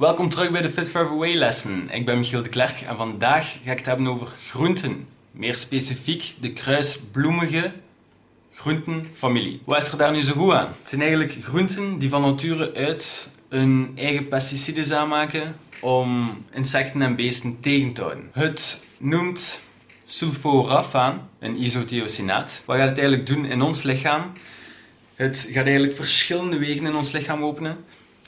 Welkom terug bij de Fit Forever Way lessen. Ik ben Michiel de Klerk en vandaag ga ik het hebben over groenten. Meer specifiek de kruisbloemige groentenfamilie. Wat is er daar nu zo goed aan? Het zijn eigenlijk groenten die van nature uit hun eigen pesticiden aanmaken om insecten en beesten tegen te houden. Het noemt sulforafaan, een isothiocinaat. Wat gaat het eigenlijk doen in ons lichaam? Het gaat eigenlijk verschillende wegen in ons lichaam openen,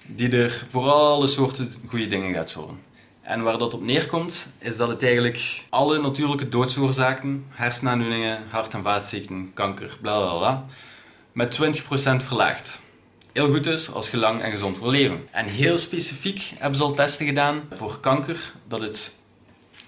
die er voor alle soorten goede dingen gaat zorgen. En waar dat op neerkomt, is dat het eigenlijk alle natuurlijke doodsoorzaken, hersenaandoeningen, hart- en vaatziekten, kanker, bla bla bla, met 20% verlaagt. Heel goed dus als je lang en gezond wil leven. En heel specifiek hebben ze al testen gedaan voor kanker, dat het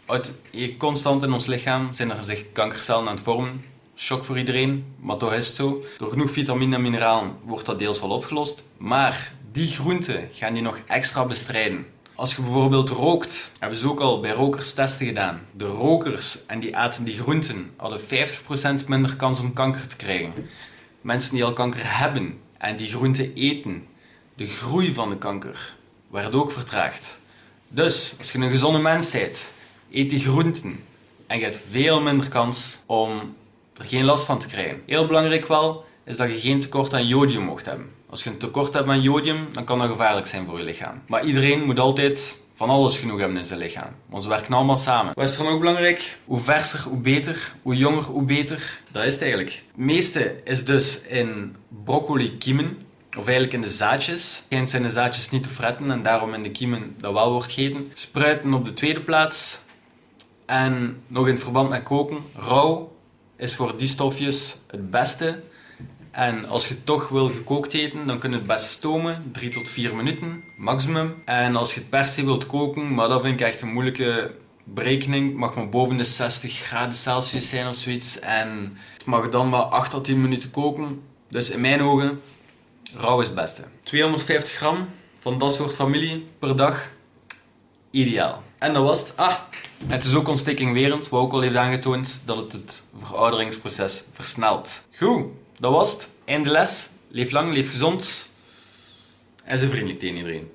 uit, constant in ons lichaam zijn er gezegd kankercellen aan het vormen. Shock voor iedereen, maar toch is het zo. Door genoeg vitamine en mineralen wordt dat deels wel opgelost. Maar die groenten gaan die nog extra bestrijden. Als je bijvoorbeeld rookt, hebben ze ook al bij rokers testen gedaan. De rokers en die aten die groenten hadden 50% minder kans om kanker te krijgen. Mensen die al kanker hebben en die groenten eten, de groei van de kanker werd ook vertraagd. Dus als je een gezonde mens bent, eet die groenten en je hebt veel minder kans om er geen last van te krijgen. Heel belangrijk wel is dat je geen tekort aan jodium mocht hebben. Als je een tekort hebt aan jodium, dan kan dat gevaarlijk zijn voor je lichaam. Maar iedereen moet altijd van alles genoeg hebben in zijn lichaam. Want ze werken allemaal samen. Wat is er nog belangrijk? Hoe verser, hoe beter. Hoe jonger, hoe beter. Dat is het eigenlijk. Het meeste is dus in broccoli kiemen. Of eigenlijk in de zaadjes. Geen zijn de zaadjes niet te fretten en daarom in de kiemen dat wel wordt gegeten. Spruiten op de tweede plaats. En nog in verband met koken, rauw is voor die stofjes het beste. En als je toch wil gekookt eten, dan kun je het best stomen, 3 tot 4 minuten maximum. En als je het per se wilt koken, maar dat vind ik echt een moeilijke berekening, mag maar boven de 60 graden Celsius zijn of zoiets. En het mag dan wel 8 tot 10 minuten koken. Dus in mijn ogen, rauw is het beste. 250 gram van dat soort familie per dag, ideaal. En dat was het. Ah, het is ook ontstekingwerend, wat ook al heeft aangetoond dat het het verouderingsproces versnelt. Goed, dat was het. Einde les. Leef lang, leef gezond. En zijn vriendelijk tegen iedereen.